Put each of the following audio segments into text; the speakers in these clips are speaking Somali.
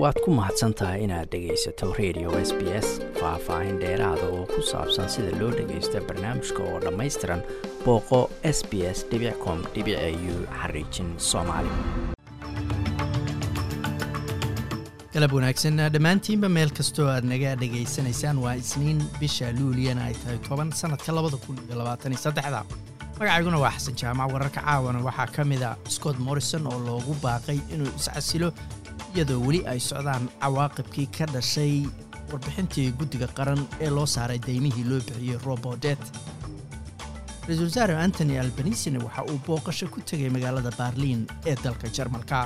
waad ku mahadsan tahay inaad dhegaysato radio s b s faah-faahin dheeraada oo ku saabsan sida loo dhagaysto barnaamijka oo dhammaystiran booqo s b s com u xariijin galab wanaagsan dhammaantiinba meel kastoo aad naga dhegaysanaysaan waa isniin. Bisha luuliyana ay tahay toban sannadka labada kun iyo labaatan iyo saddexda. Magacayguna waa xasan jaamac wararka caawana waxaa ka mid a scott morrison oo loogu baaqay inuu iscasilo iyadoo weli ay socdaan cawaaqibkii ka dhashay warbixintii guddiga qaran ee loo saaray daymihii loo bixiyey robodet ra'iisul wasaare antony albanisina waxa uu booqasho ku tegay magaalada baarliin ee dalka jarmalka.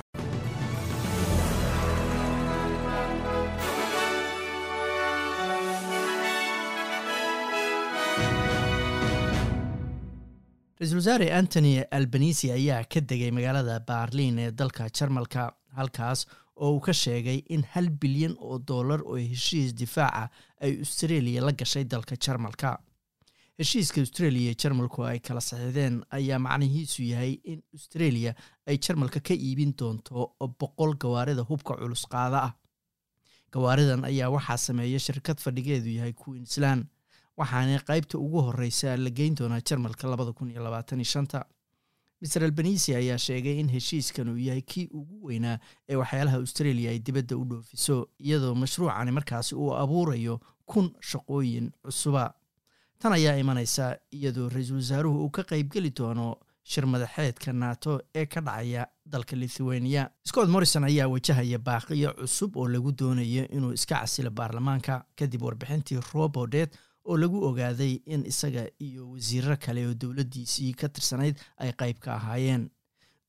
Ra'iisul wasaare antony albanisi ayaa ka degay magaalada baarliin ee dalka jarmalka halkaas oo uu ka sheegay in hal bilyan oo dollar oo heshiis difaaca ay australia la gashay dalka jarmalka. Heshiiska australia jarmalku ay kala saxiixdeen ayaa macnihiisu yahay in australia ay jarmalka ka iibin doonto boqol gawaarida hubka culus qaada ah. Gawaaridan ayaa waxaa sameeya shirkad fadhigeedu yahay queensland waxaana qaybta ugu horeysa la geyn doonaa jarmalka labada kun iyo labaatan iyo shanta master albanisi ayaa sheegay in heshiiskan uu yahay kii ugu weynaa ee waxyaalaha australia ay dibadda u dhoofiso iyadoo mashruucani markaasi uu abuurayo kun shaqooyin cusuba tan ayaa imanaysa iyadoo ra'iisul wasaaruhu uu ka qaybgeli doono shir madaxeedka nato ee ka dhacaya dalka lithuania. Scott morrison ayaa wajahaya baaqiyo cusub oo lagu doonayo inuu iska casilo baarlamaanka kadib warbixintii robodet oo lagu ogaaday in isaga iyo wasiiro kale oo dowladdiisii ka tirsanayd ay qayb ka ahaayeen.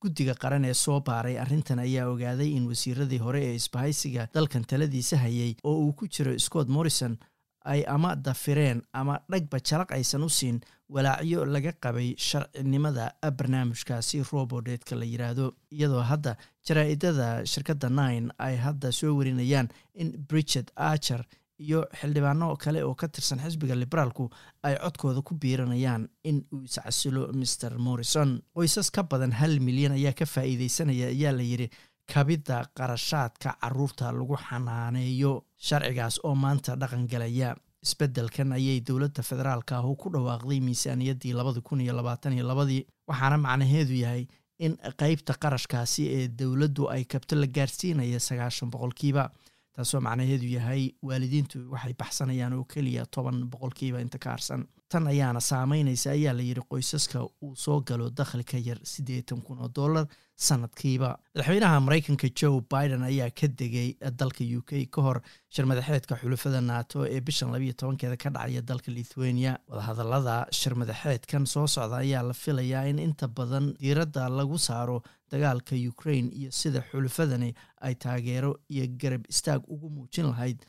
Guddiga qaran ee soo baaray arrintan ayaa ogaaday in wasiiradii hore ee isbahaysiga dalkan taladiisa hayay oo uu ku jiro scott morrison ay ama dafireen ama dhagba jalaq aysan u siin walaacyo laga qabay sharcinimada barnaamijkaasi robodetka la yiraahdo. Iyadoo hadda jaraa-idada shirkadda nine ay hadda soo warinayaan in bridget archer iyo xildhibaano kale oo ka tirsan xisbiga liberaalku ay codkooda ku biiranayaan in uu iscasilo master morrison. Qoysas ka badan hal milyan ayaa ka faa'iideysanaya ayaa la yidhi kabidda qarashaadka carruurta lagu xanaaneeyo sharcigaas oo maanta dhaqan galaya. Isbeddelkan ayay dowladda federaalka ah ku dhawaaqday miisaaniyaddii labadi kun iyo labaatan iyo labadii waxaana macnaheedu yahay in qeybta qarashkaasi ee dowladdu ay kabto la gaarsiinaya sagaashan boqolkiiba taasoo macnaheedu yahay waalidiintu waxay baxsanayaan oo keliya toban boqolkiiba inta ka harsan tan ayaana saameynaysa ayaa la yidhi qoysaska uu soo galo dakhli ka yar siddeetan kun oo dollar sanadkiiba. Madaxweynaha maraykanka joe biden ayaa ka degay dalka u k ka hor shirmadaxeedka xulufada nato ee bishan labayo tobankeeda ka dhacaya dalka lithuania. Wadahadalada shirmadaxeedkan soo socda ayaa la filayaa in inta badan diiradda lagu saaro dagaalka ukraine iyo sida xulufadani ay taageero iyo garab istaag ugu muujin lahayd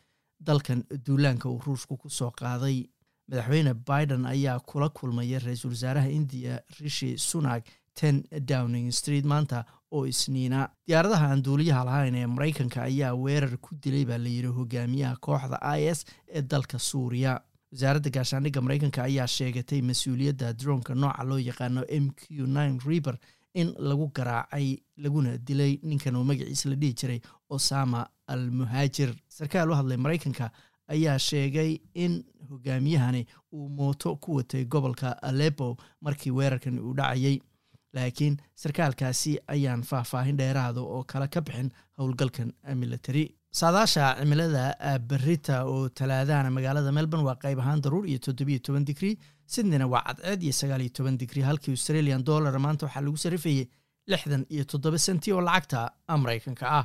dalkan duulaanka uu ruushku ku soo qaaday. Madaxweyne biden ayaa kula kulmaya ra'iisul wasaaraha indiya rishi sunak ten downing street maanta oo isniina diyaaradaha aan duuliyaha lahayn ee maraykanka ayaa weerar ku dilay baa layidhi hogaamiyaha kooxda i s ee dalka suuriya. Wasaaradda gaashaandhigga maraykanka ayaa sheegatay mas'uuliyadda droonka nooca loo yaqaano m q nine riber in lagu garaacay laguna dilay ninkan oo magaciisa la dhihi jiray osama al muhaajir sarkaal u hadlay maraykanka ayaa sheegay in hogaamiyahani uu mooto ku watay gobolka alepo markii weerarkan uu dhacayay. Laakiin sarkaalkaasi ayaan faahfaahin dheeraada oo kale ka bixin howlgalkan military saadaasha cimilada berita oo talaadahana magaalada melbourne waa qayb ahaan daruur iyo toddobiyo toban digrii sydneyna waa cadceed iyo sagaal iyo toban digrii halkii australian dollar maanta waxaa lagu sarifayay lixdan iyo toddoba senti oo lacagta maraykanka ah